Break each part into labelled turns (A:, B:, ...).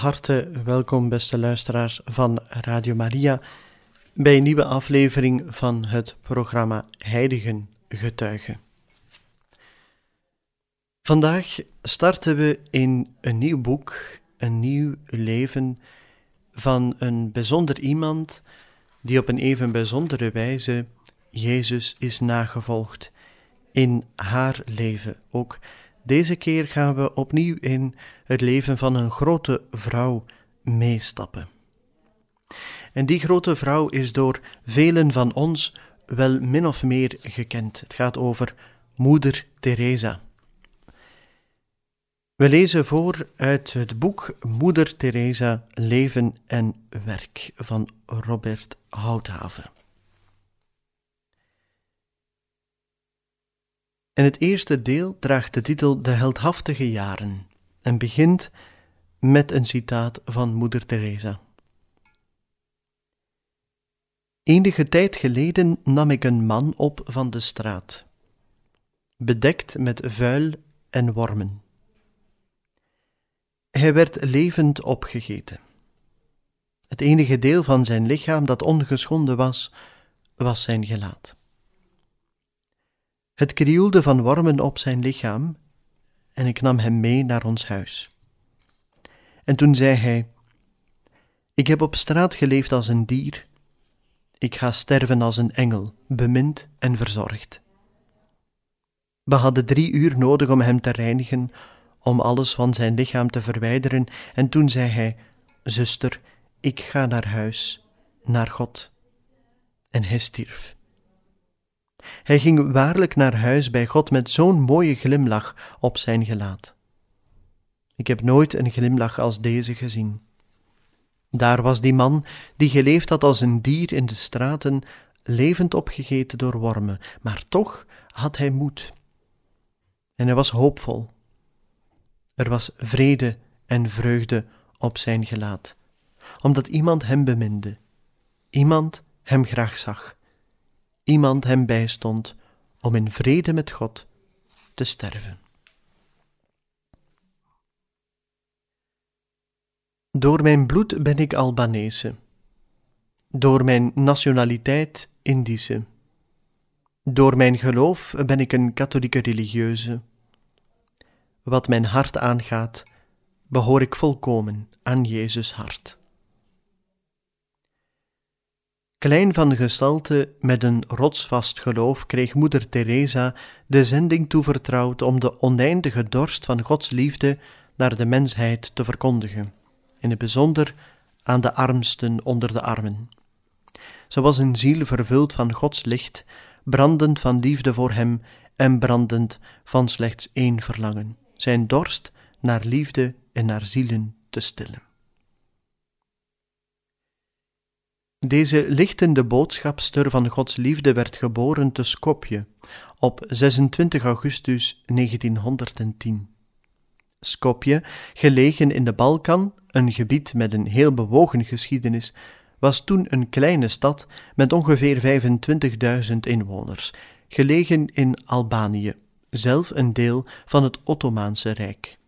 A: Harte welkom, beste luisteraars van Radio Maria, bij een nieuwe aflevering van het programma Heiligen Getuigen. Vandaag starten we in een nieuw boek, een nieuw leven van een bijzonder iemand die op een even bijzondere wijze Jezus is nagevolgd in haar leven. Ook deze keer gaan we opnieuw in het leven van een grote vrouw meestappen. En die grote vrouw is door velen van ons wel min of meer gekend. Het gaat over Moeder Teresa. We lezen voor uit het boek Moeder Teresa Leven en Werk van Robert Houthaven. En het eerste deel draagt de titel De heldhaftige jaren en begint met een citaat van Moeder Teresa. Enige tijd geleden nam ik een man op van de straat, bedekt met vuil en wormen. Hij werd levend opgegeten. Het enige deel van zijn lichaam dat ongeschonden was, was zijn gelaat. Het krioelde van wormen op zijn lichaam en ik nam hem mee naar ons huis. En toen zei hij: Ik heb op straat geleefd als een dier. Ik ga sterven als een engel, bemind en verzorgd. We hadden drie uur nodig om hem te reinigen, om alles van zijn lichaam te verwijderen, en toen zei hij: Zuster, ik ga naar huis, naar God. En hij stierf. Hij ging waarlijk naar huis bij God met zo'n mooie glimlach op zijn gelaat. Ik heb nooit een glimlach als deze gezien. Daar was die man die geleefd had als een dier in de straten, levend opgegeten door wormen, maar toch had hij moed. En hij was hoopvol. Er was vrede en vreugde op zijn gelaat, omdat iemand hem beminde, iemand hem graag zag iemand hem bijstond om in vrede met God te sterven. Door mijn bloed ben ik Albanese, door mijn nationaliteit Indische, door mijn geloof ben ik een katholieke religieuze. Wat mijn hart aangaat, behoor ik volkomen aan Jezus hart. Klein van gestalte met een rotsvast geloof kreeg moeder Teresa de zending toevertrouwd om de oneindige dorst van Gods liefde naar de mensheid te verkondigen, in het bijzonder aan de armsten onder de armen. Ze was een ziel vervuld van Gods licht, brandend van liefde voor Hem en brandend van slechts één verlangen, zijn dorst naar liefde en naar zielen te stillen. Deze lichtende boodschapster van Gods liefde werd geboren te Skopje op 26 augustus 1910. Skopje, gelegen in de Balkan, een gebied met een heel bewogen geschiedenis, was toen een kleine stad met ongeveer 25.000 inwoners, gelegen in Albanië, zelf een deel van het Ottomaanse Rijk.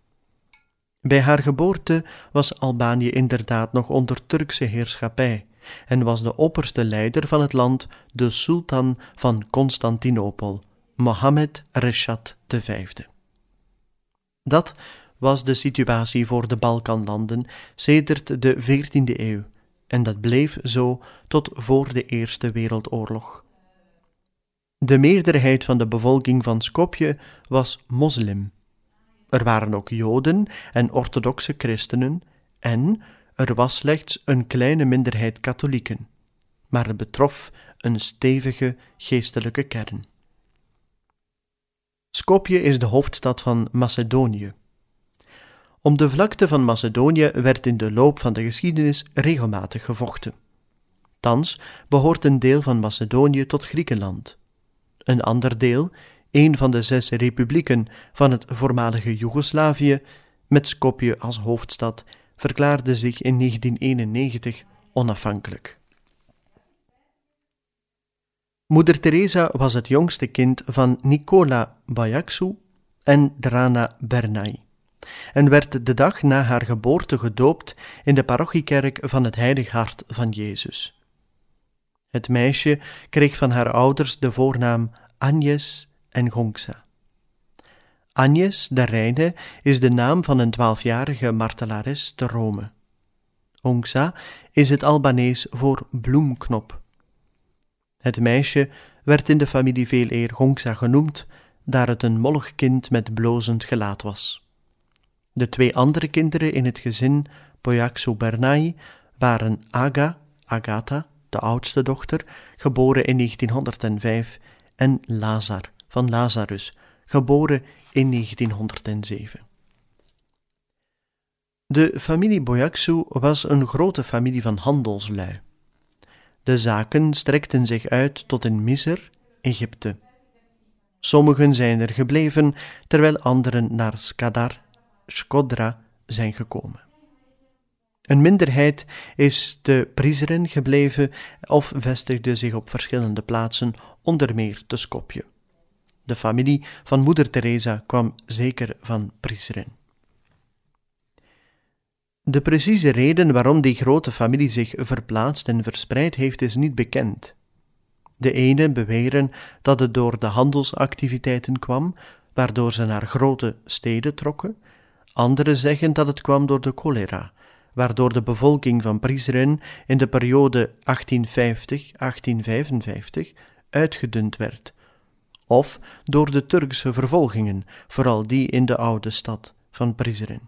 A: Bij haar geboorte was Albanië inderdaad nog onder Turkse heerschappij en was de opperste leider van het land de sultan van Constantinopel, Mohammed Reshad V. Dat was de situatie voor de Balkanlanden sedert de 14e eeuw, en dat bleef zo tot voor de Eerste Wereldoorlog. De meerderheid van de bevolking van Skopje was moslim. Er waren ook Joden en orthodoxe christenen en, er was slechts een kleine minderheid katholieken, maar het betrof een stevige geestelijke kern. Skopje is de hoofdstad van Macedonië. Om de vlakte van Macedonië werd in de loop van de geschiedenis regelmatig gevochten. Thans behoort een deel van Macedonië tot Griekenland. Een ander deel, een van de zes republieken van het voormalige Joegoslavië, met Skopje als hoofdstad, verklaarde zich in 1991 onafhankelijk. Moeder Teresa was het jongste kind van Nicola Bayaxu en Drana Bernay en werd de dag na haar geboorte gedoopt in de parochiekerk van het Heilig Hart van Jezus. Het meisje kreeg van haar ouders de voornaam Agnes en Gongsa. Agnes de Reine is de naam van een twaalfjarige martelares te Rome. Gongsa is het Albanees voor bloemknop. Het meisje werd in de familie veel eer Gongsa genoemd, daar het een mollig kind met blozend gelaat was. De twee andere kinderen in het gezin Poyaxu Bernai waren Aga, Agatha, de oudste dochter, geboren in 1905, en Lazar van Lazarus, geboren in 1907. De familie Boyaxu was een grote familie van handelslui. De zaken strekten zich uit tot in Misr, Egypte. Sommigen zijn er gebleven, terwijl anderen naar Skadar, Skodra zijn gekomen. Een minderheid is te Prizren gebleven of vestigde zich op verschillende plaatsen, onder meer te Skopje. De familie van moeder Teresa kwam zeker van Prizren. De precieze reden waarom die grote familie zich verplaatst en verspreid heeft, is niet bekend. De ene beweren dat het door de handelsactiviteiten kwam, waardoor ze naar grote steden trokken. Anderen zeggen dat het kwam door de cholera, waardoor de bevolking van Prizren in de periode 1850-1855 uitgedund werd, of door de Turkse vervolgingen, vooral die in de oude stad van Prizren.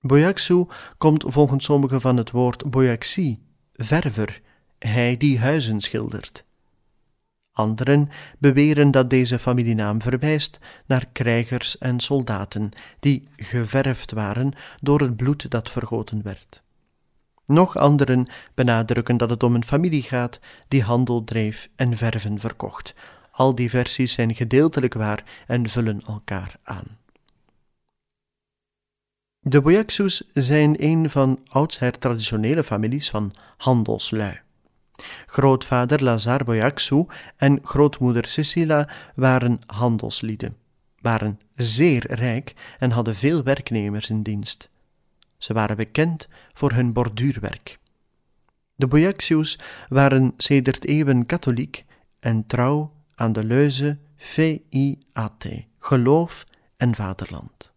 A: Boyaxu komt volgens sommigen van het woord boyaxi, verver, hij die huizen schildert. Anderen beweren dat deze familienaam verwijst naar krijgers en soldaten die geverfd waren door het bloed dat vergoten werd. Nog anderen benadrukken dat het om een familie gaat die handel dreef en verven verkocht. Al die versies zijn gedeeltelijk waar en vullen elkaar aan. De Boyaxus zijn een van oudsher traditionele families van handelslui. Grootvader Lazar Boyaxu en grootmoeder Cecilia waren handelslieden, waren zeer rijk en hadden veel werknemers in dienst. Ze waren bekend voor hun borduurwerk. De Boyaxius waren sedert eeuwen katholiek en trouw aan de leuze Fiat, geloof en vaderland.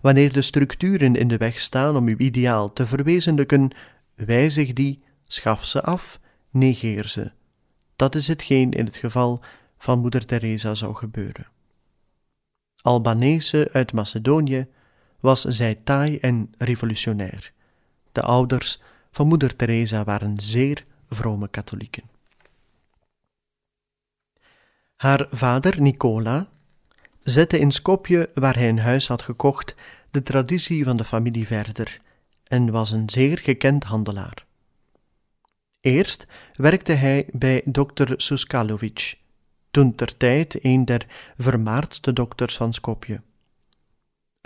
A: Wanneer de structuren in de weg staan om uw ideaal te verwezenlijken, wijzig die, schaf ze af, negeer ze. Dat is hetgeen in het geval van moeder Teresa zou gebeuren. Albanese uit Macedonië was zij taai en revolutionair. De ouders van moeder Teresa waren zeer vrome katholieken. Haar vader Nicola zette in Skopje, waar hij een huis had gekocht, de traditie van de familie verder en was een zeer gekend handelaar. Eerst werkte hij bij dokter Suskalovic, toen ter tijd een der vermaardste dokters van Skopje.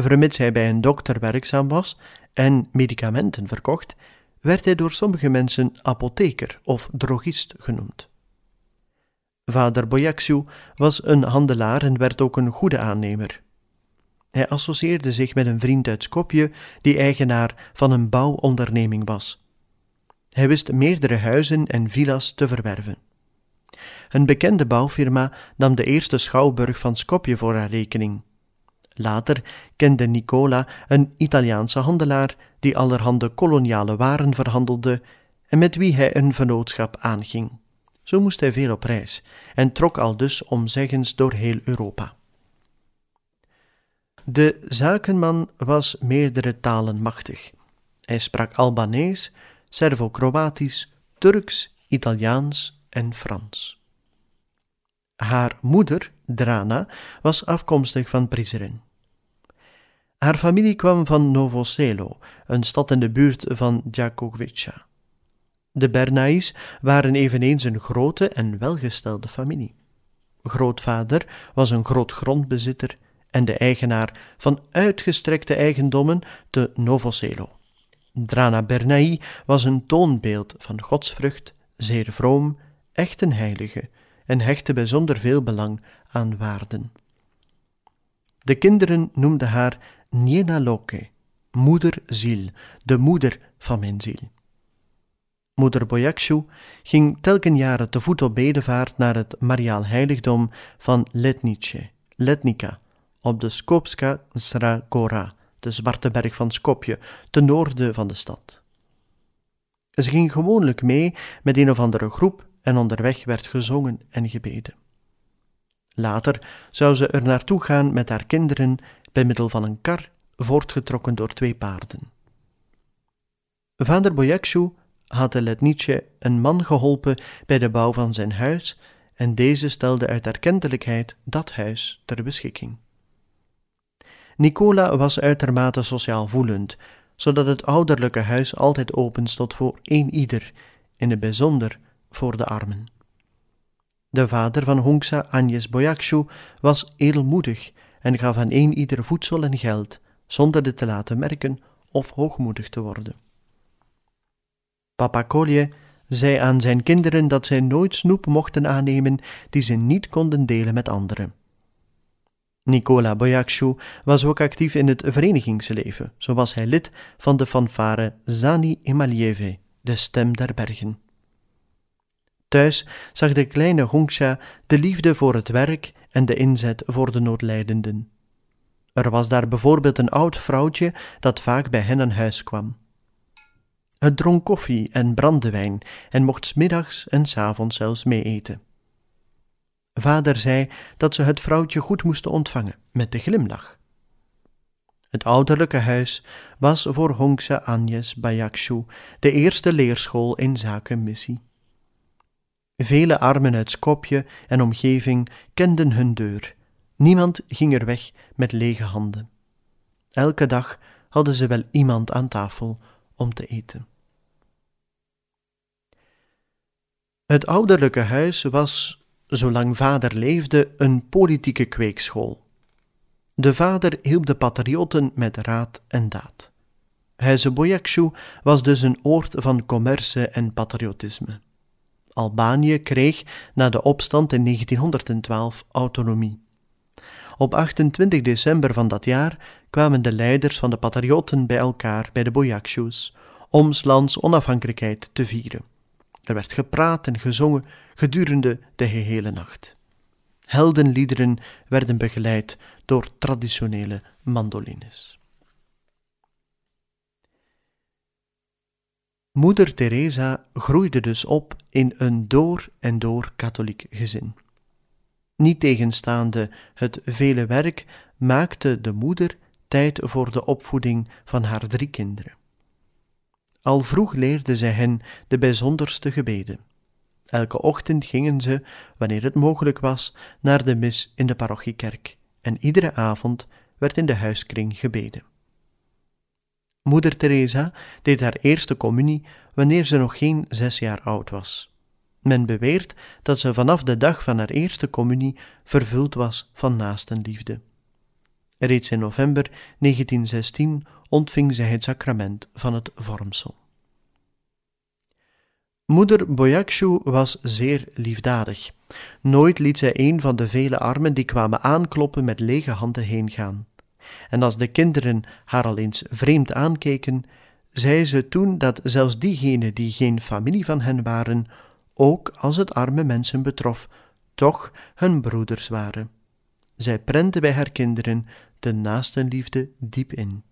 A: Vermits hij bij een dokter werkzaam was en medicamenten verkocht, werd hij door sommige mensen apotheker of drogist genoemd. Vader Boyaxiu was een handelaar en werd ook een goede aannemer. Hij associeerde zich met een vriend uit Skopje die eigenaar van een bouwonderneming was. Hij wist meerdere huizen en villa's te verwerven. Een bekende bouwfirma nam de eerste schouwburg van Skopje voor haar rekening. Later kende Nicola een Italiaanse handelaar die allerhande koloniale waren verhandelde en met wie hij een vennootschap aanging. Zo moest hij veel op reis en trok al dus omzeggens door heel Europa. De zakenman was meerdere talen machtig. Hij sprak Albanees, Servo-Kroatisch, Turks, Italiaans en Frans. Haar moeder, Drana, was afkomstig van Prizren. Haar familie kwam van Novoselo, een stad in de buurt van Djakovica. De Bernays waren eveneens een grote en welgestelde familie. Grootvader was een groot grondbezitter en de eigenaar van uitgestrekte eigendommen te Novoselo. Drana Bernai was een toonbeeld van godsvrucht, zeer vroom, echt een heilige en hechtte bijzonder veel belang aan waarden. De kinderen noemden haar Niena Loke, moederziel, de moeder van mijn ziel. Moeder Boyakshu ging telken jaren te voet op bedevaart naar het Mariaal heiligdom van Letnice, Letnica, op de Skopska Sra Gora, de zwarte berg van Skopje, ten noorden van de stad. Ze ging gewoonlijk mee met een of andere groep en onderweg werd gezongen en gebeden. Later zou ze er naartoe gaan met haar kinderen bij middel van een kar, voortgetrokken door twee paarden. Vader Boyakshu had de Letnice een man geholpen bij de bouw van zijn huis en deze stelde uit erkentelijkheid dat huis ter beschikking. Nicola was uitermate sociaal voelend, zodat het ouderlijke huis altijd open stond voor één ieder, in het bijzonder voor de armen. De vader van Hongsa, Agnes Boyakshu, was edelmoedig en gaf aan een ieder voedsel en geld, zonder dit te laten merken of hoogmoedig te worden. Papa Kolje zei aan zijn kinderen dat zij nooit snoep mochten aannemen die ze niet konden delen met anderen. Nicola Boyakshu was ook actief in het verenigingsleven, zo was hij lid van de fanfare Zani Emalieve, de stem der bergen. Thuis zag de kleine Hongsha de liefde voor het werk en de inzet voor de noodlijdenden. Er was daar bijvoorbeeld een oud vrouwtje dat vaak bij hen aan huis kwam. Het dronk koffie en brandewijn en mocht smiddags en s avonds zelfs mee eten. Vader zei dat ze het vrouwtje goed moesten ontvangen, met de glimlach. Het ouderlijke huis was voor Hongse Agnes Bayakshu de eerste leerschool in zaken missie. Vele armen uit Skopje en omgeving kenden hun deur. Niemand ging er weg met lege handen. Elke dag hadden ze wel iemand aan tafel om te eten. Het ouderlijke huis was, zolang vader leefde, een politieke kweekschool. De vader hielp de patriotten met raad en daad. Huize Boyakshu was dus een oord van commerce en patriotisme. Albanië kreeg na de opstand in 1912 autonomie. Op 28 december van dat jaar kwamen de leiders van de patriotten bij elkaar bij de Boyakshus om lands onafhankelijkheid te vieren. Er werd gepraat en gezongen gedurende de gehele nacht. Heldenliederen werden begeleid door traditionele mandolines. Moeder Teresa groeide dus op in een door en door katholiek gezin. Niet tegenstaande het vele werk maakte de moeder tijd voor de opvoeding van haar drie kinderen. Al vroeg leerde zij hen de bijzonderste gebeden. Elke ochtend gingen ze, wanneer het mogelijk was, naar de mis in de parochiekerk en iedere avond werd in de huiskring gebeden. Moeder Teresa deed haar eerste communie wanneer ze nog geen zes jaar oud was. Men beweert dat ze vanaf de dag van haar eerste communie vervuld was van naastenliefde. Reeds in november 1916 ontving zij het sacrament van het vormsel. Moeder Boyakshu was zeer liefdadig. Nooit liet zij een van de vele armen die kwamen aankloppen met lege handen heen gaan. En als de kinderen haar al eens vreemd aankeken, zei ze toen dat zelfs diegenen die geen familie van hen waren, ook als het arme mensen betrof, toch hun broeders waren. Zij prente bij haar kinderen de naastenliefde diep in.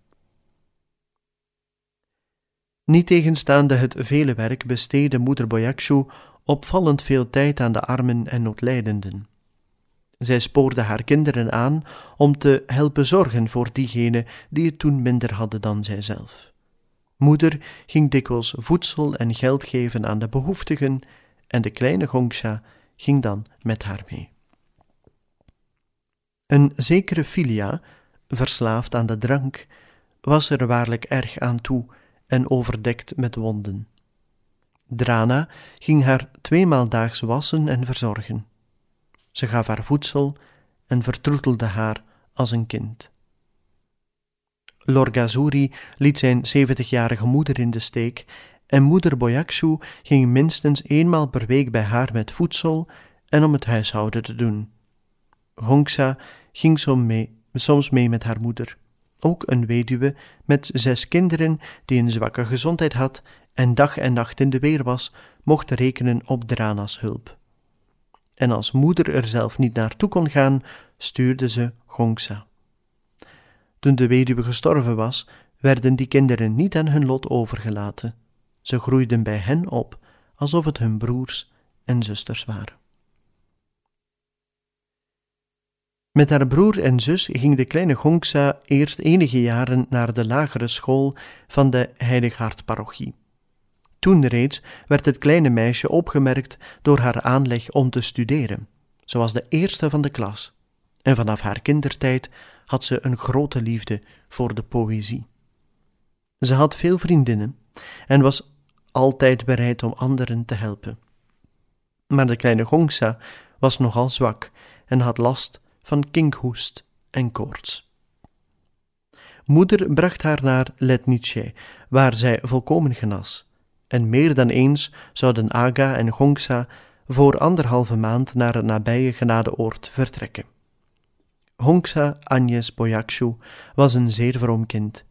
A: Niet tegenstaande het vele werk besteedde moeder Boyakshu opvallend veel tijd aan de armen en noodlijdenden. Zij spoorde haar kinderen aan om te helpen zorgen voor diegenen die het toen minder hadden dan zijzelf. Moeder ging dikwijls voedsel en geld geven aan de behoeftigen en de kleine Gongsha ging dan met haar mee. Een zekere Filia, verslaafd aan de drank, was er waarlijk erg aan toe en overdekt met wonden. Drana ging haar tweemaal daags wassen en verzorgen. Ze gaf haar voedsel en vertroetelde haar als een kind. Lorgazuri liet zijn zeventigjarige moeder in de steek en moeder Boyakshu ging minstens eenmaal per week bij haar met voedsel en om het huishouden te doen. Gongsa ging soms mee met haar moeder, ook een weduwe met zes kinderen die een zwakke gezondheid had en dag en nacht in de weer was, mocht rekenen op Drana's hulp. En als moeder er zelf niet naartoe kon gaan, stuurde ze Gongsa. Toen de weduwe gestorven was, werden die kinderen niet aan hun lot overgelaten. Ze groeiden bij hen op alsof het hun broers en zusters waren. Met haar broer en zus ging de kleine Gongsa eerst enige jaren naar de lagere school van de Heilighaardparochie. Toen reeds werd het kleine meisje opgemerkt door haar aanleg om te studeren. Ze was de eerste van de klas en vanaf haar kindertijd had ze een grote liefde voor de poëzie. Ze had veel vriendinnen en was altijd bereid om anderen te helpen. Maar de kleine Gongsa was nogal zwak en had last van kinkhoest en koorts. Moeder bracht haar naar Letnice, waar zij volkomen genas, en meer dan eens zouden Aga en Gongsa voor anderhalve maand naar het nabije genadeoord vertrekken. Hongsa Agnes Boyakshu was een zeer vroom kind.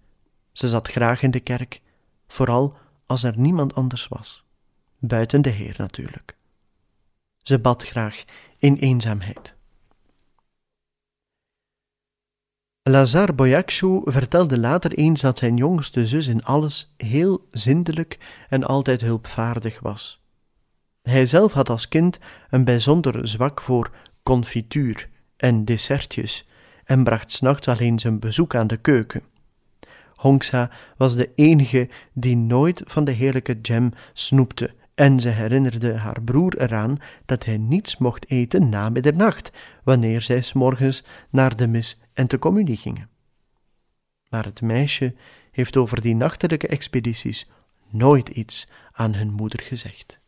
A: Ze zat graag in de kerk, vooral als er niemand anders was, buiten de Heer natuurlijk. Ze bad graag in eenzaamheid. Lazar Boyakshu vertelde later eens dat zijn jongste zus in alles heel zindelijk en altijd hulpvaardig was. Hij zelf had als kind een bijzonder zwak voor confituur en dessertjes en bracht s'nachts alleen zijn bezoek aan de keuken. Hongsa was de enige die nooit van de heerlijke jam snoepte en ze herinnerde haar broer eraan dat hij niets mocht eten na middernacht, wanneer zij s morgens naar de mis en de communie gingen. Maar het meisje heeft over die nachtelijke expedities nooit iets aan hun moeder gezegd.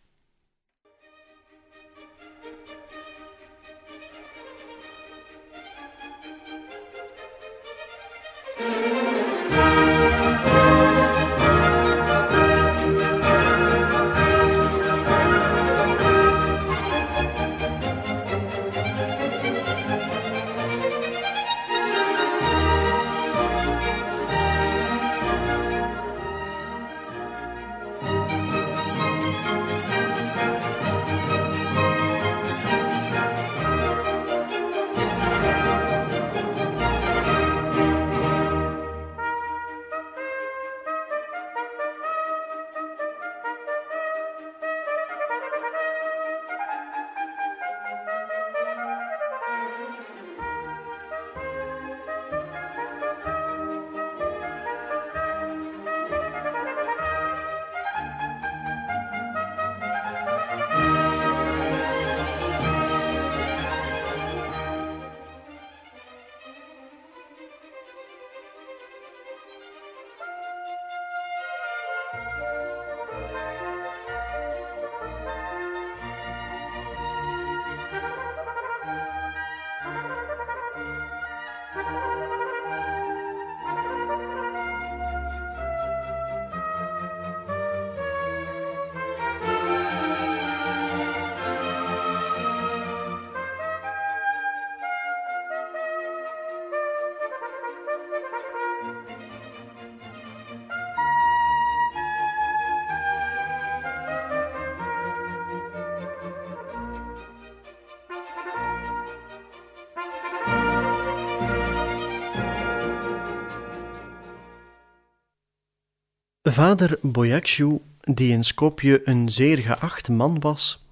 A: Vader Boyakshu, die in Skopje een zeer geacht man was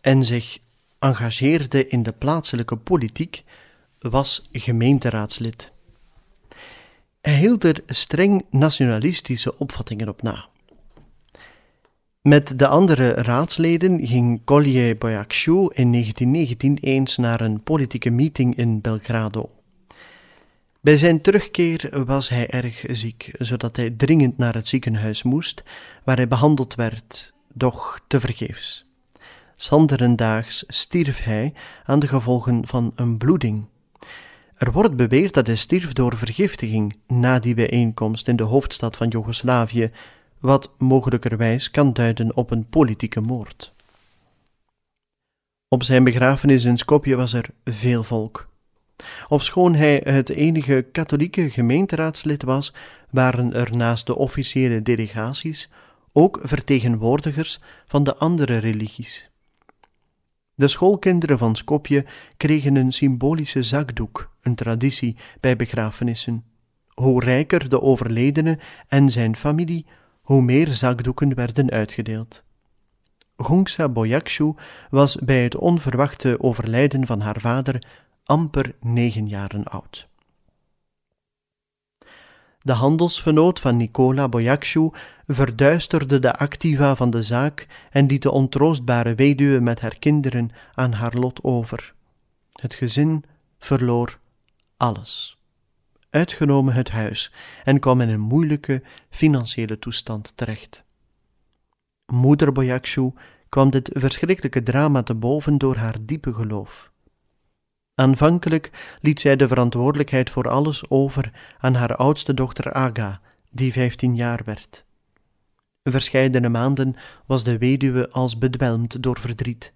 A: en zich engageerde in de plaatselijke politiek, was gemeenteraadslid. Hij hield er streng nationalistische opvattingen op na. Met de andere raadsleden ging Collier Boyakshu in 1919 eens naar een politieke meeting in Belgrado. Bij zijn terugkeer was hij erg ziek, zodat hij dringend naar het ziekenhuis moest, waar hij behandeld werd, doch tevergeefs. Sanderendaags stierf hij aan de gevolgen van een bloeding. Er wordt beweerd dat hij stierf door vergiftiging na die bijeenkomst in de hoofdstad van Joegoslavië, wat mogelijkerwijs kan duiden op een politieke moord. Op zijn begrafenis in Skopje was er veel volk. Ofschoon hij het enige katholieke gemeenteraadslid was, waren er naast de officiële delegaties ook vertegenwoordigers van de andere religies. De schoolkinderen van Skopje kregen een symbolische zakdoek, een traditie bij begrafenissen. Hoe rijker de overledene en zijn familie, hoe meer zakdoeken werden uitgedeeld. Gongsa Boyakshu was bij het onverwachte overlijden van haar vader amper negen jaren oud. De handelsvernoot van Nicola Boyakshu verduisterde de activa van de zaak en liet de ontroostbare weduwe met haar kinderen aan haar lot over. Het gezin verloor alles, uitgenomen het huis, en kwam in een moeilijke financiële toestand terecht. Moeder Boyakshu kwam dit verschrikkelijke drama te boven door haar diepe geloof. Aanvankelijk liet zij de verantwoordelijkheid voor alles over aan haar oudste dochter Aga, die vijftien jaar werd. Verscheidene maanden was de weduwe als bedwelmd door verdriet,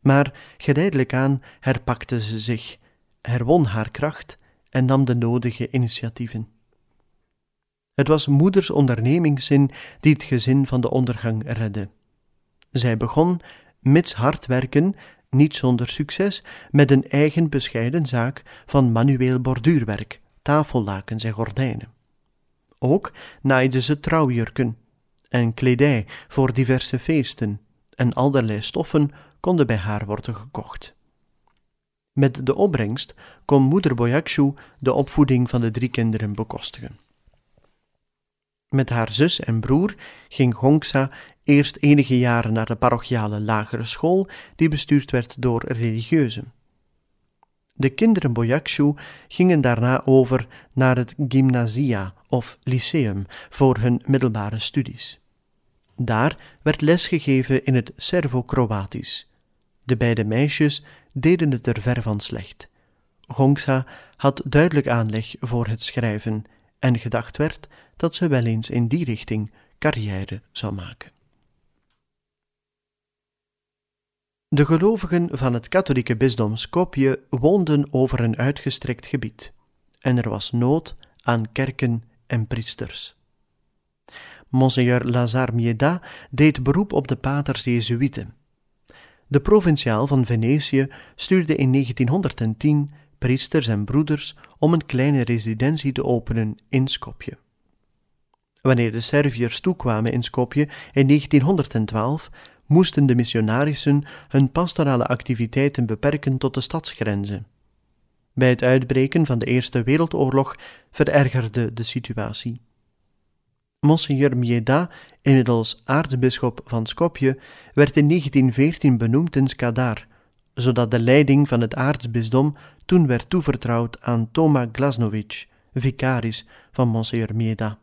A: maar geleidelijk aan herpakte ze zich, herwon haar kracht en nam de nodige initiatieven. Het was moeders ondernemingszin die het gezin van de ondergang redde. Zij begon, mits hard werken, niet zonder succes, met een eigen bescheiden zaak van manueel borduurwerk, tafellakens en gordijnen. Ook naaide ze trouwjurken en kledij voor diverse feesten, en allerlei stoffen konden bij haar worden gekocht. Met de opbrengst kon moeder Boyakshu de opvoeding van de drie kinderen bekostigen. Met haar zus en broer ging Gongsa eerst enige jaren naar de parochiale lagere school, die bestuurd werd door religieuzen. De kinderen Boyakshu gingen daarna over naar het gymnasia of lyceum voor hun middelbare studies. Daar werd lesgegeven in het Servo-Kroatisch. De beide meisjes deden het er ver van slecht. Gongsa had duidelijk aanleg voor het schrijven en gedacht werd dat ze wel eens in die richting carrière zou maken. De gelovigen van het katholieke bisdom Skopje woonden over een uitgestrekt gebied, en er was nood aan kerken en priesters. Monseigneur Lazar Mieda deed beroep op de paters Jezuïeten. De provinciaal van Venetië stuurde in 1910 priesters en broeders om een kleine residentie te openen in Skopje. Wanneer de Serviërs toekwamen in Skopje in 1912, moesten de missionarissen hun pastorale activiteiten beperken tot de stadsgrenzen. Bij het uitbreken van de Eerste Wereldoorlog verergerde de situatie. Monseigneur Mieda, inmiddels aartsbisschop van Skopje, werd in 1914 benoemd in Skadar, zodat de leiding van het aartsbisdom toen werd toevertrouwd aan Toma Glasnovic, vicaris van Monseigneur Mieda.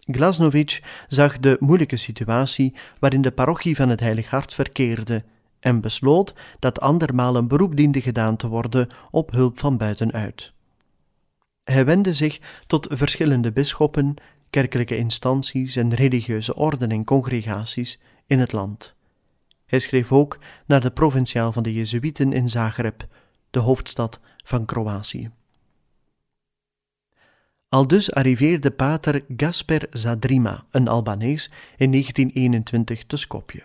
A: Glasnovic zag de moeilijke situatie waarin de parochie van het Heilig Hart verkeerde en besloot dat andermaal een beroep diende gedaan te worden op hulp van buitenuit. Hij wendde zich tot verschillende bisschoppen, kerkelijke instanties en religieuze orden en congregaties in het land. Hij schreef ook naar de provinciaal van de Jezuïeten in Zagreb, de hoofdstad van Kroatië. Aldus arriveerde pater Gasper Zadrima, een Albanees, in 1921 te Skopje.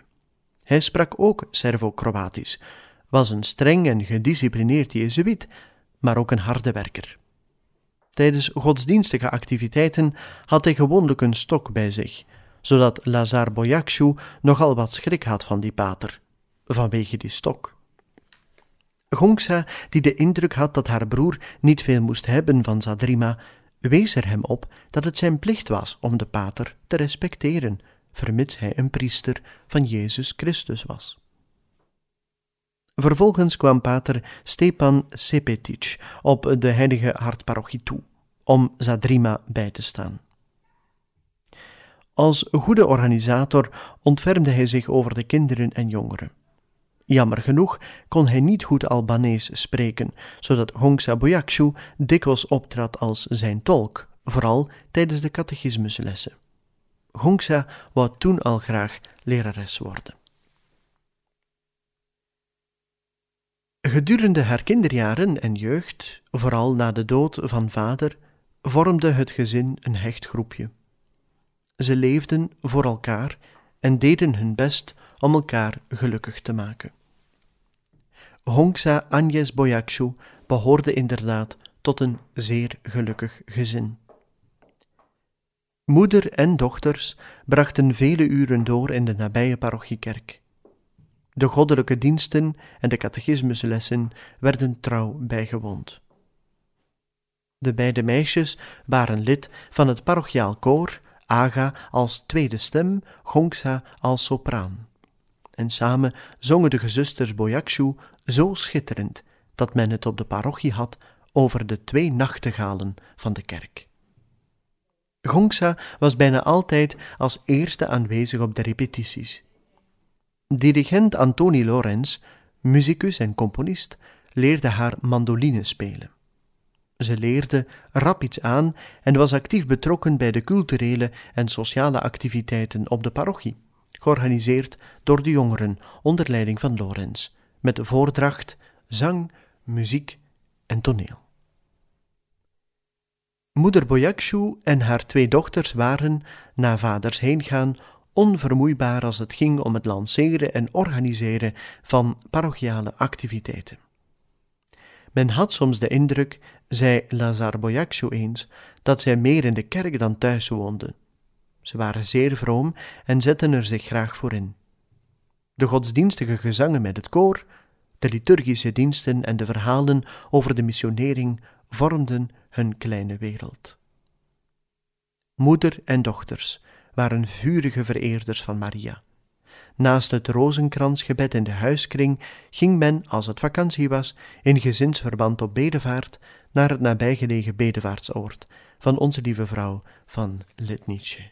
A: Hij sprak ook Servo-Kroatisch, was een streng en gedisciplineerd Jezuïet, maar ook een harde werker. Tijdens godsdienstige activiteiten had hij gewoonlijk een stok bij zich, zodat Lazar Boyakshu nogal wat schrik had van die pater, vanwege die stok. Gongsa, die de indruk had dat haar broer niet veel moest hebben van Zadrima, wees er hem op dat het zijn plicht was om de pater te respecteren, vermits hij een priester van Jezus Christus was. Vervolgens kwam pater Stepan Sepetic op de heilige hartparochie toe, om Zadrima bij te staan. Als goede organisator ontfermde hij zich over de kinderen en jongeren. Jammer genoeg kon hij niet goed Albanees spreken, zodat Hongsa Boyakshu dikwijls optrad als zijn tolk, vooral tijdens de catechismuslessen. Hongsa wou toen al graag lerares worden. Gedurende haar kinderjaren en jeugd, vooral na de dood van vader, vormde het gezin een hecht groepje. Ze leefden voor elkaar en deden hun best om elkaar gelukkig te maken. Hongsa Agnes Boyakshu behoorde inderdaad tot een zeer gelukkig gezin. Moeder en dochters brachten vele uren door in de nabije parochiekerk. De goddelijke diensten en de catechismuslessen werden trouw bijgewoond. De beide meisjes waren lid van het parochiaal koor, Aga als tweede stem, Gongsa als sopraan. En samen zongen de gezusters Boyakshu zo schitterend dat men het op de parochie had over de twee nachtegalen van de kerk. Gongsa was bijna altijd als eerste aanwezig op de repetities. Dirigent Antoni Lorenz, muzikus en componist, leerde haar mandoline spelen. Ze leerde rap iets aan en was actief betrokken bij de culturele en sociale activiteiten op de parochie, georganiseerd door de jongeren onder leiding van Lorenz, met voordracht, zang, muziek en toneel. Moeder Boyakshu en haar twee dochters waren, na vaders heengaan, onvermoeibaar als het ging om het lanceren en organiseren van parochiale activiteiten. Men had soms de indruk, zei Lazar Boyakshu eens, dat zij meer in de kerk dan thuis woonden. Ze waren zeer vroom en zetten er zich graag voor in. De godsdienstige gezangen met het koor, de liturgische diensten en de verhalen over de missionering vormden hun kleine wereld. Moeder en dochters waren vurige vereerders van Maria. Naast het rozenkransgebed in de huiskring ging men, als het vakantie was, in gezinsverband op bedevaart naar het nabijgelegen bedevaartsoord van Onze Lieve Vrouw van Litnice.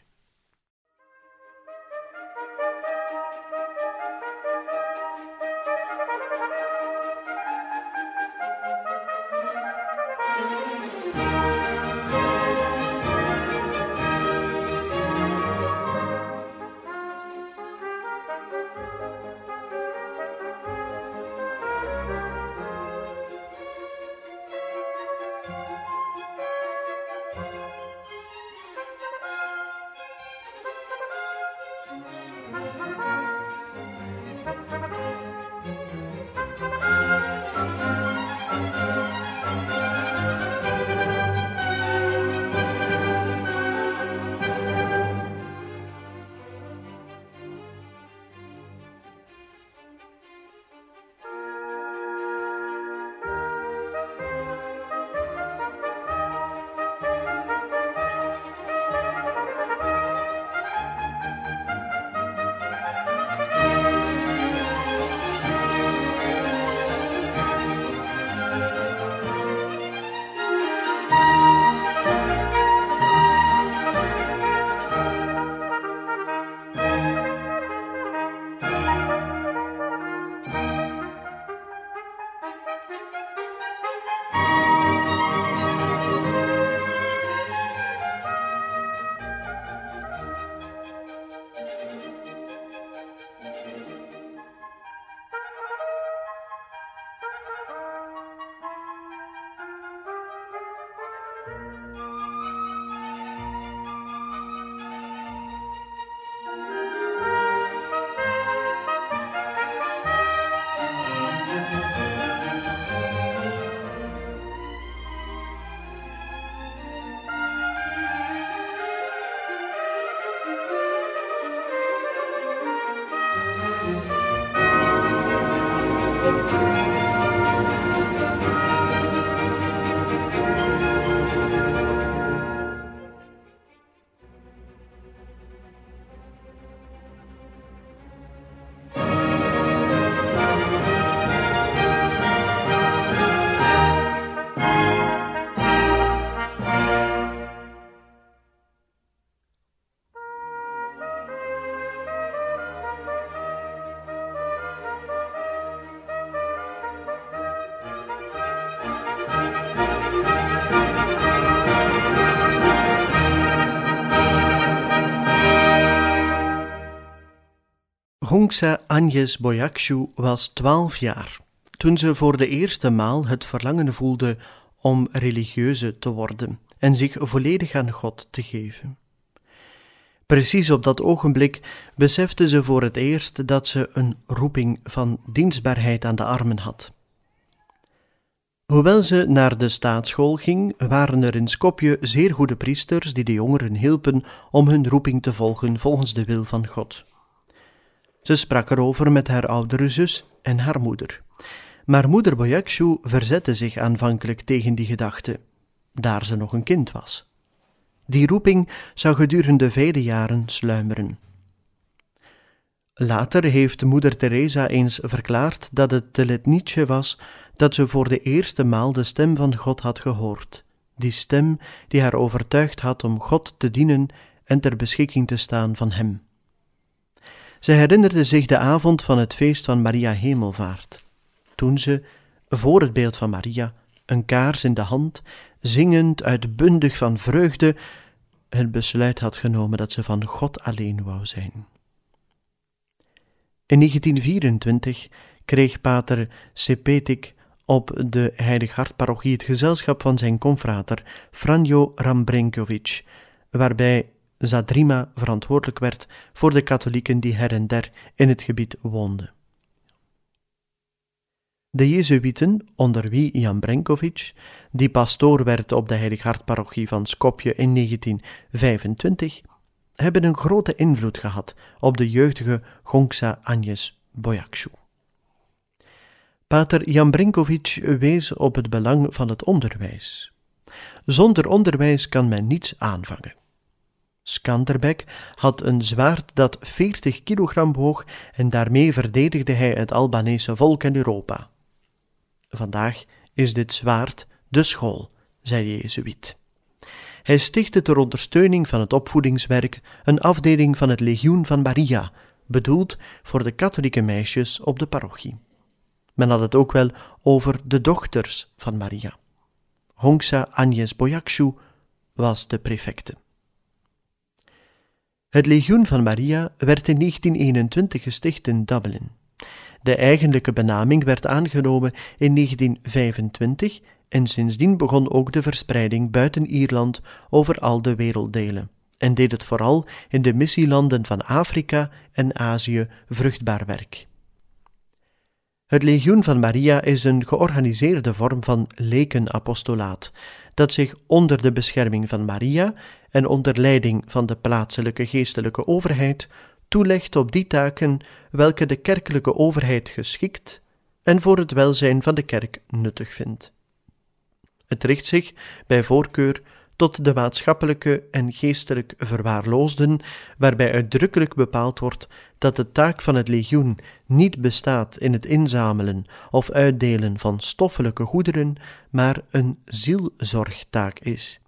A: Hongsa Agnes Boyakshu was twaalf jaar toen ze voor de eerste maal het verlangen voelde om religieuze te worden en zich volledig aan God te geven. Precies op dat ogenblik besefte ze voor het eerst dat ze een roeping van dienstbaarheid aan de armen had. Hoewel ze naar de staatsschool ging, waren er in Skopje zeer goede priesters die de jongeren hielpen om hun roeping te volgen volgens de wil van God. Ze sprak erover met haar oudere zus en haar moeder. Maar moeder Boyakshu verzette zich aanvankelijk tegen die gedachte, daar ze nog een kind was. Die roeping zou gedurende vele jaren sluimeren. Later heeft moeder Teresa eens verklaard dat het te Letnice was dat ze voor de eerste maal de stem van God had gehoord, die stem die haar overtuigd had om God te dienen en ter beschikking te staan van Hem. Ze herinnerde zich de avond van het feest van Maria Hemelvaart, toen ze, voor het beeld van Maria, een kaars in de hand, zingend, uitbundig van vreugde, het besluit had genomen dat ze van God alleen wou zijn. In 1924 kreeg pater Sepetik op de Heilig Hartparochie het gezelschap van zijn confrater Franjo Rambrenkovic, waarbij Zadrima verantwoordelijk werd voor de katholieken die her en der in het gebied woonden. De Jezuïeten, onder wie Jan Brenkovic, die pastoor werd op de Heilig Hartparochie van Skopje in 1925, hebben een grote invloed gehad op de jeugdige Gongsa Agnes Boyakshu. Pater Jan Brinkovic wees op het belang van het onderwijs. Zonder onderwijs kan men niets aanvangen. Skanderbeg had een zwaard dat 40 kilogram woog en daarmee verdedigde hij het Albanese volk en Europa. Vandaag is dit zwaard de school, zei de Jezuïet. Hij stichtte ter ondersteuning van het opvoedingswerk een afdeling van het Legioen van Maria, bedoeld voor de katholieke meisjes op de parochie. Men had het ook wel over de dochters van Maria. Hongsa Agnes Boyakshu was de prefecte. Het Legioen van Maria werd in 1921 gesticht in Dublin. De eigenlijke benaming werd aangenomen in 1925 en sindsdien begon ook de verspreiding buiten Ierland over al de werelddelen en deed het vooral in de missielanden van Afrika en Azië vruchtbaar werk. Het Legioen van Maria is een georganiseerde vorm van lekenapostolaat, dat zich onder de bescherming van Maria en onder leiding van de plaatselijke geestelijke overheid toelegt op die taken welke de kerkelijke overheid geschikt en voor het welzijn van de kerk nuttig vindt. Het richt zich bij voorkeur tot de maatschappelijke en geestelijk verwaarloosden, waarbij uitdrukkelijk bepaald wordt dat de taak van het legioen niet bestaat in het inzamelen of uitdelen van stoffelijke goederen, maar een zielzorgtaak is,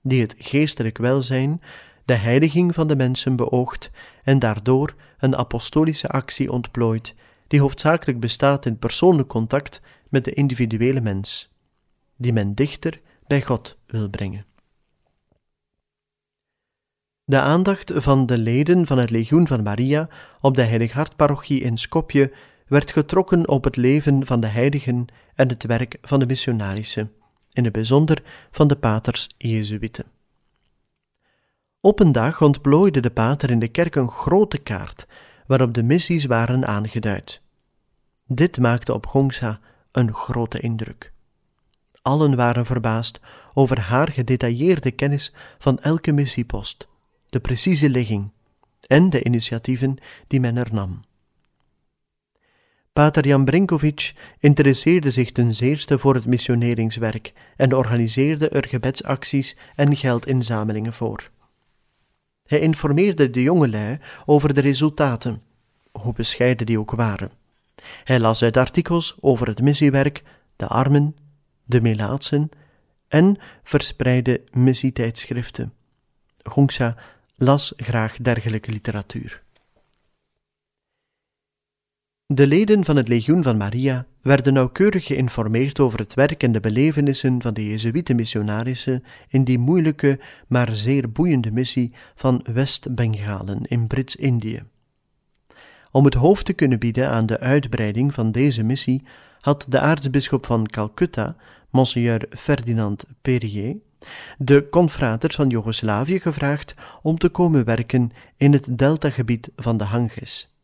A: die het geestelijk welzijn, de heiliging van de mensen beoogt en daardoor een apostolische actie ontplooit, die hoofdzakelijk bestaat in persoonlijk contact met de individuele mens, die men dichter bij God wil brengen. De aandacht van de leden van het Legioen van Maria op de Heilig Hartparochie in Skopje werd getrokken op het leven van de heiligen en het werk van de missionarissen, in het bijzonder van de paters Jezuïten. Op een dag ontplooide de pater in de kerk een grote kaart waarop de missies waren aangeduid. Dit maakte op Gongsa een grote indruk. Allen waren verbaasd over haar gedetailleerde kennis van elke missiepost de precieze ligging en de initiatieven die men er nam. Pater Jan Brinkovic interesseerde zich ten zeerste voor het missioneringswerk en organiseerde er gebedsacties en geldinzamelingen voor. Hij informeerde de jongelui over de resultaten, hoe bescheiden die ook waren. Hij las uit artikels over het missiewerk, de armen, de melaatsen en verspreidde missietijdschriften. Gongsa las graag dergelijke literatuur. De leden van het Legioen van Maria werden nauwkeurig geïnformeerd over het werk en de belevenissen van de Jezuïte-missionarissen in die moeilijke, maar zeer boeiende missie van West-Bengalen in Brits-Indië. Om het hoofd te kunnen bieden aan de uitbreiding van deze missie had de aartsbisschop van Calcutta, Monseigneur Ferdinand Perrier, de confraters van Joegoslavië gevraagd om te komen werken in het deltagebied van de Ganges.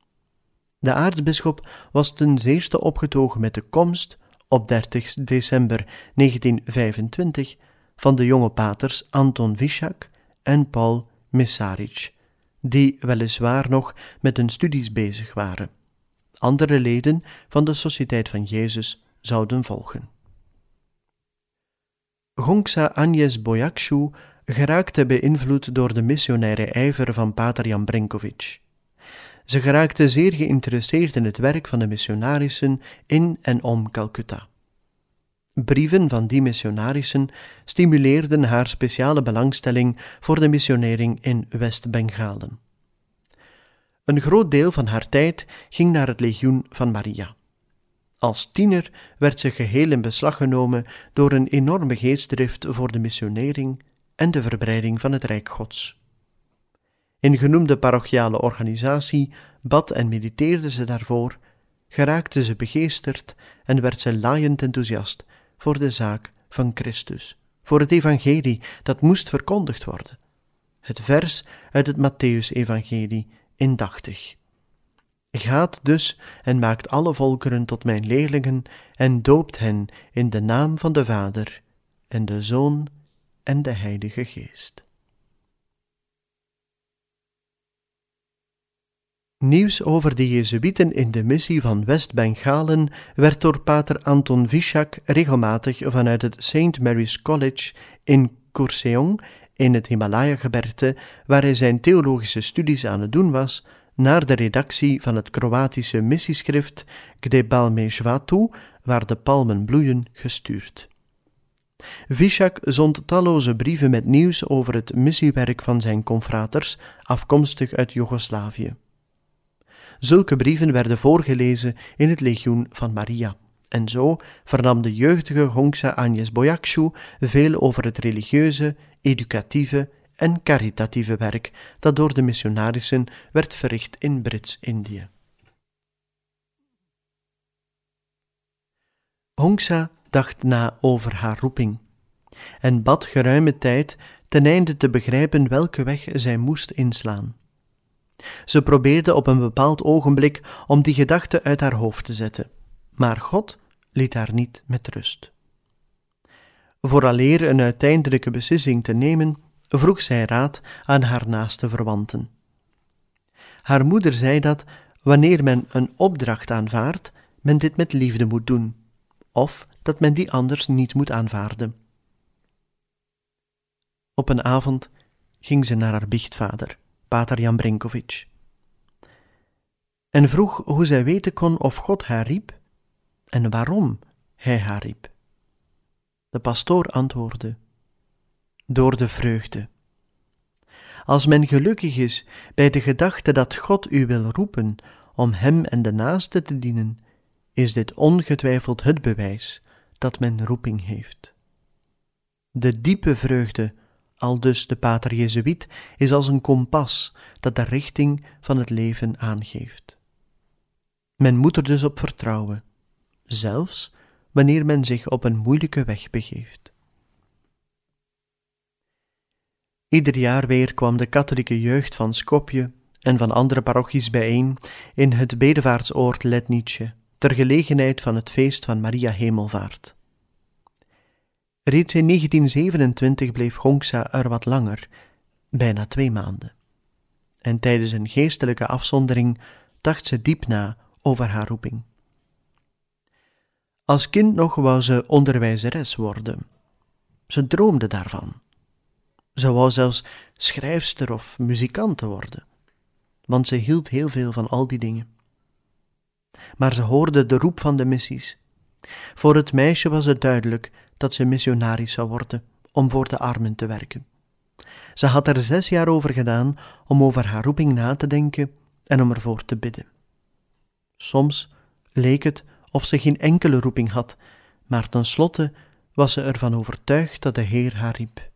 A: De aartsbisschop was ten zeerste opgetogen met de komst op 30 december 1925 van de jonge paters Anton Wischak en Paul Mesaric, die weliswaar nog met hun studies bezig waren. Andere leden van de Sociëteit van Jezus zouden volgen. Gongsa Agnes Boyakshu geraakte beïnvloed door de missionaire ijver van Pater Jan Brinkovic. Ze geraakte zeer geïnteresseerd in het werk van de missionarissen in en om Calcutta. Brieven van die missionarissen stimuleerden haar speciale belangstelling voor de missionering in West-Bengalen. Een groot deel van haar tijd ging naar het legioen van Maria. Als tiener werd ze geheel in beslag genomen door een enorme geestdrift voor de missionering en de verbreiding van het Rijk Gods. In genoemde parochiale organisatie bad en mediteerde ze daarvoor, geraakte ze begeesterd en werd ze laaiend enthousiast voor de zaak van Christus, voor het evangelie dat moest verkondigd worden. Het vers uit het Matthäus-evangelie indachtig. Gaat dus en maakt alle volkeren tot mijn leerlingen en doopt hen in de naam van de Vader en de Zoon en de Heilige Geest. Nieuws over de Jezuïeten in de missie van West-Bengalen werd door pater Anton Vishak regelmatig vanuit het St. Mary's College in Kurseong in het Himalaya-gebergte, waar hij zijn theologische studies aan het doen was, naar de redactie van het Kroatische missieschrift Gde Balme waar de palmen bloeien, gestuurd. Vishak zond talloze brieven met nieuws over het missiewerk van zijn confraters, afkomstig uit Joegoslavië. Zulke brieven werden voorgelezen in het legioen van Maria. En zo vernam de jeugdige Hongsa Agnes Boyakshu veel over het religieuze, educatieve en caritatieve werk dat door de missionarissen werd verricht in Brits-Indië. Hongsa dacht na over haar roeping en bad geruime tijd ten einde te begrijpen welke weg zij moest inslaan. Ze probeerde op een bepaald ogenblik om die gedachte uit haar hoofd te zetten, maar God liet haar niet met rust. Vooraleer een uiteindelijke beslissing te nemen, vroeg zij raad aan haar naaste verwanten. Haar moeder zei dat, wanneer men een opdracht aanvaardt, men dit met liefde moet doen, of dat men die anders niet moet aanvaarden. Op een avond ging ze naar haar biechtvader, pater Jan Brinkovic, en vroeg hoe zij weten kon of God haar riep en waarom hij haar riep. De pastoor antwoordde: Door de vreugde. Als men gelukkig is bij de gedachte dat God u wil roepen om Hem en de naaste te dienen, is dit ongetwijfeld het bewijs dat men roeping heeft. De diepe vreugde, aldus de pater Jezuïet, is als een kompas dat de richting van het leven aangeeft. Men moet er dus op vertrouwen, zelfs wanneer men zich op een moeilijke weg begeeft. Ieder jaar weer kwam de katholieke jeugd van Skopje en van andere parochies bijeen in het bedevaartsoord Letnice, ter gelegenheid van het feest van Maria Hemelvaart. Reeds in 1927 bleef Gongsa er wat langer, bijna twee maanden. En tijdens een geestelijke afzondering dacht ze diep na over haar roeping. Als kind nog wou ze onderwijzeres worden. Ze droomde daarvan. Ze wou zelfs schrijfster of muzikante worden, want ze hield heel veel van al die dingen. Maar ze hoorde de roep van de missies. Voor het meisje was het duidelijk dat ze missionaris zou worden om voor de armen te werken. Ze had er zes jaar over gedaan om over haar roeping na te denken en om ervoor te bidden. Soms leek het of ze geen enkele roeping had, maar tenslotte was ze ervan overtuigd dat de Heer haar riep.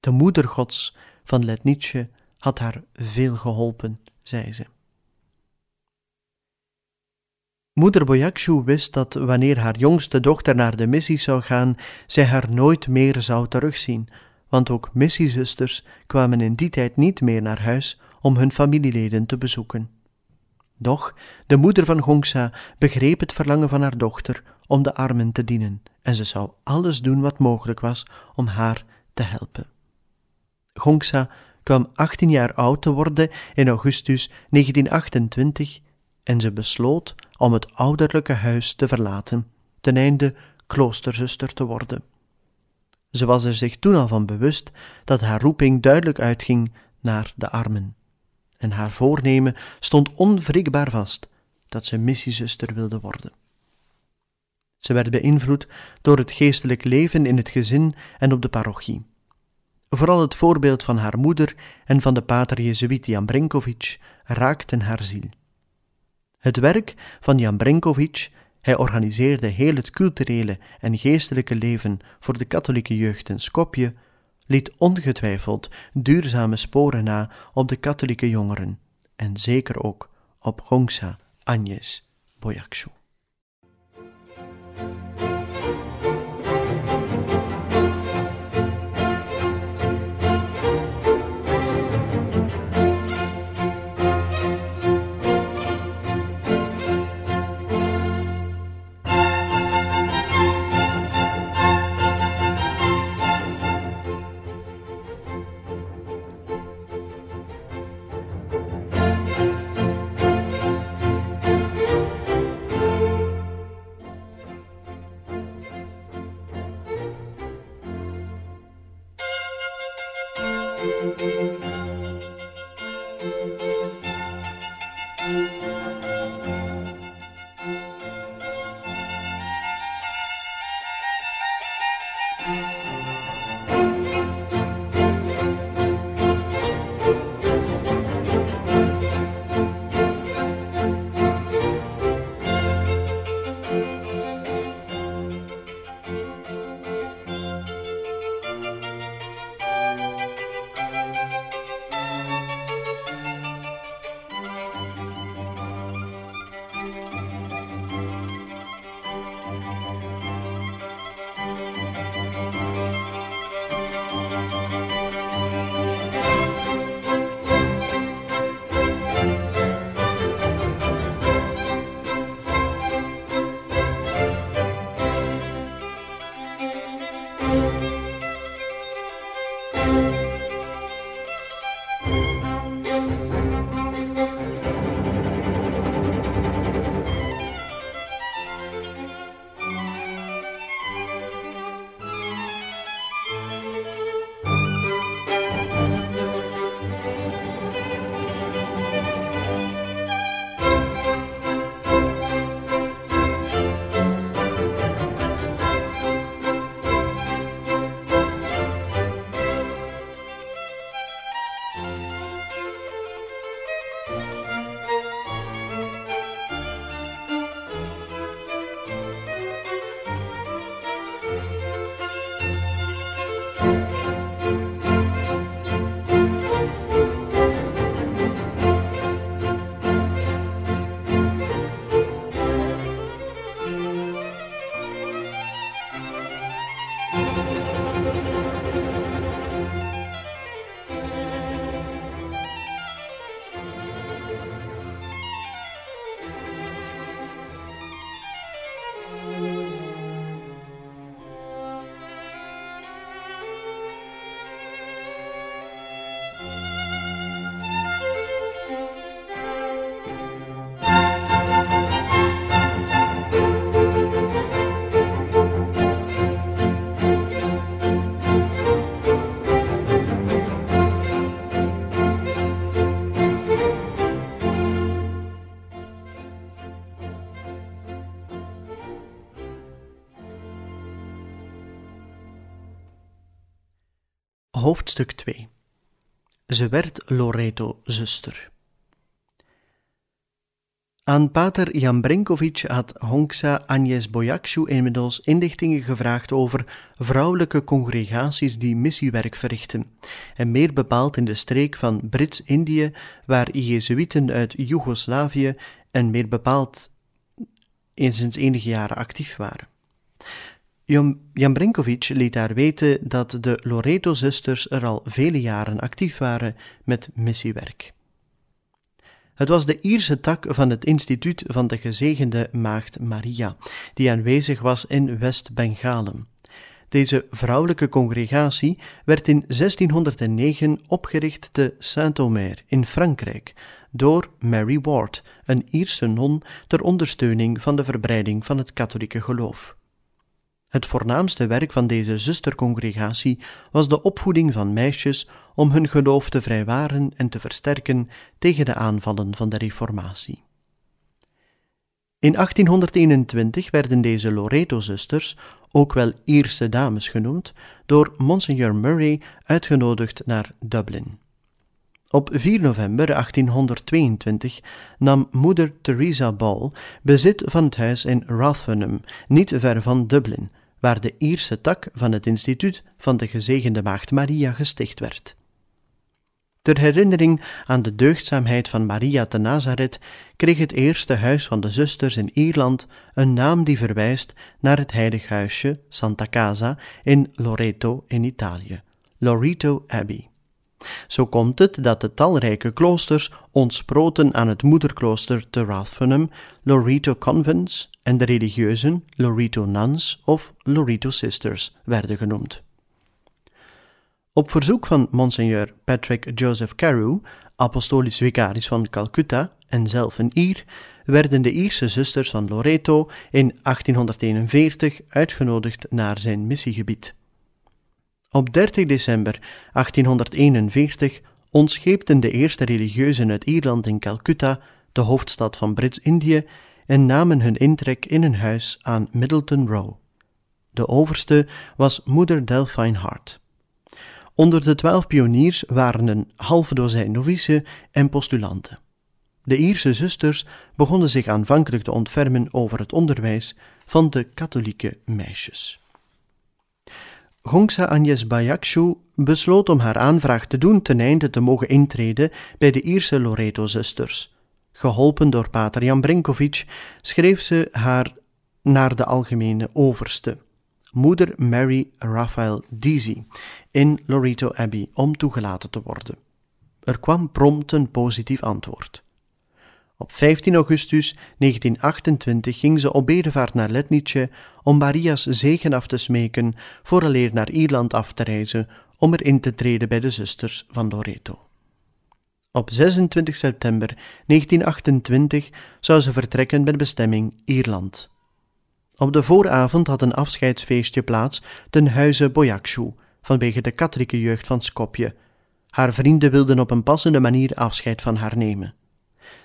A: De moeder Gods van Letnice had haar veel geholpen, zei ze. Moeder Boyakshu wist dat wanneer haar jongste dochter naar de missie zou gaan, zij haar nooit meer zou terugzien, want ook missiezusters kwamen in die tijd niet meer naar huis om hun familieleden te bezoeken. Doch de moeder van Gongsa begreep het verlangen van haar dochter om de armen te dienen en ze zou alles doen wat mogelijk was om haar te helpen. Gongsa kwam 18 jaar oud te worden in augustus 1928 en ze besloot om het ouderlijke huis te verlaten, ten einde kloosterzuster te worden. Ze was er zich toen al van bewust dat haar roeping duidelijk uitging naar de armen. En haar voornemen stond onwrikbaar vast dat ze missiezuster wilde worden. Ze werd beïnvloed door het geestelijk leven in het gezin en op de parochie. Vooral het voorbeeld van haar moeder en van de pater Jezuïet Jan Brinkovic raakten haar ziel. Het werk van Jan Brinkovic, hij organiseerde heel het culturele en geestelijke leven voor de katholieke jeugd in Skopje, liet ongetwijfeld duurzame sporen na op de katholieke jongeren en zeker ook op Gongsa Agnes Boyakshu. Hoofdstuk 2 Ze werd Loreto-zuster. Aan pater Jan Brinkovic had Honksa Agnes Boyakshu inmiddels inlichtingen gevraagd over vrouwelijke congregaties die missiewerk verrichten, en meer bepaald in de streek van Brits-Indië, waar Jezuïeten uit Joegoslavië en meer bepaald sinds enige jaren actief waren. Jan Brinkovic liet daar weten dat de Loreto-zusters er al vele jaren actief waren met missiewerk. Het was de Ierse tak van het instituut van de gezegende Maagd Maria, die aanwezig was in West-Bengalen. Deze vrouwelijke congregatie werd in 1609 opgericht te Saint-Omer in Frankrijk door Mary Ward, een Ierse non ter ondersteuning van de verbreiding van het katholieke geloof. Het voornaamste werk van deze zustercongregatie was de opvoeding van meisjes om hun geloof te vrijwaren en te versterken tegen de aanvallen van de Reformatie. In 1821 werden deze Loreto-zusters, ook wel Ierse dames genoemd, door Monsignor Murray uitgenodigd naar Dublin. Op 4 november 1822 nam moeder Theresa Ball bezit van het huis in Rathfarnham, niet ver van Dublin, waar de Ierse tak van het instituut van de gezegende Maagd Maria gesticht werd. Ter herinnering aan de deugdzaamheid van Maria te Nazareth kreeg het eerste huis van de zusters in Ierland een naam die verwijst naar het heilig huisje Santa Casa in Loreto in Italië, Loreto Abbey. Zo komt het dat de talrijke kloosters ontsproten aan het moederklooster te Rathfarnham, Loreto Convents, en de religieuzen Loreto Nuns of Loreto Sisters werden genoemd. Op verzoek van Monseigneur Patrick Joseph Carew, apostolisch vicaris van Calcutta en zelf een Ier, werden de Ierse zusters van Loreto in 1841 uitgenodigd naar zijn missiegebied. Op 30 december 1841 ontscheepten de eerste religieuzen uit Ierland in Calcutta, de hoofdstad van Brits-Indië, en namen hun intrek in een huis aan Middleton Row. De overste was moeder Delphine Hart. Onder de twaalf pioniers waren een half dozijn novicen en postulanten. De Ierse zusters begonnen zich aanvankelijk te ontfermen over het onderwijs van de katholieke meisjes. Gongsa Agnes Bayakshu besloot om haar aanvraag te doen ten einde te mogen intreden bij de Ierse Loreto-zusters. Geholpen door pater Jan Brinkovic schreef ze haar naar de algemene overste, moeder Mary Raphael Deasy, in Loreto Abbey om toegelaten te worden. Er kwam prompt een positief antwoord. Op 15 augustus 1928 ging ze op bedevaart naar Letnice om Maria's zegen af te smeken vooraleer naar Ierland af te reizen om erin te treden bij de zusters van Loreto. Op 26 september 1928 zou ze vertrekken met bestemming Ierland. Op de vooravond had een afscheidsfeestje plaats ten huize Boyakshu vanwege de katholieke jeugd van Skopje. Haar vrienden wilden op een passende manier afscheid van haar nemen.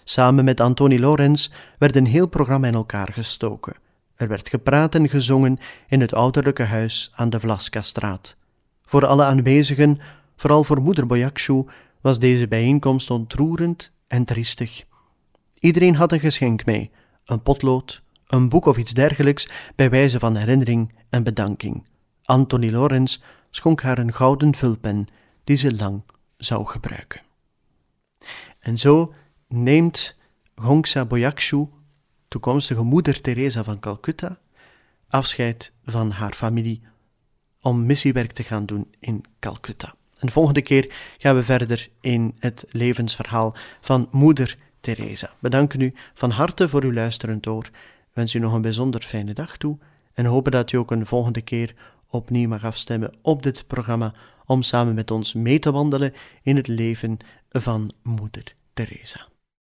A: Samen met Antoni Lorenz werd een heel programma in elkaar gestoken. Er werd gepraat en gezongen in het ouderlijke huis aan de Vlaska-straat. Voor alle aanwezigen, vooral voor moeder Boyakshu, was deze bijeenkomst ontroerend en triestig. Iedereen had een geschenk mee: een potlood, een boek of iets dergelijks, bij wijze van herinnering en bedanking. Anthony Lorenz schonk haar een gouden vulpen die ze lang zou gebruiken. En zo neemt Gongsa Boyakshu, toekomstige moeder Teresa van Calcutta, afscheid van haar familie om missiewerk te gaan doen in Calcutta. En de volgende keer gaan we verder in het levensverhaal van moeder Teresa. Bedanken u van harte voor uw luisterend oor. Wens u nog een bijzonder fijne dag toe en hopen dat u ook een volgende keer opnieuw mag afstemmen op dit programma om samen met ons mee te wandelen in het leven van moeder Teresa.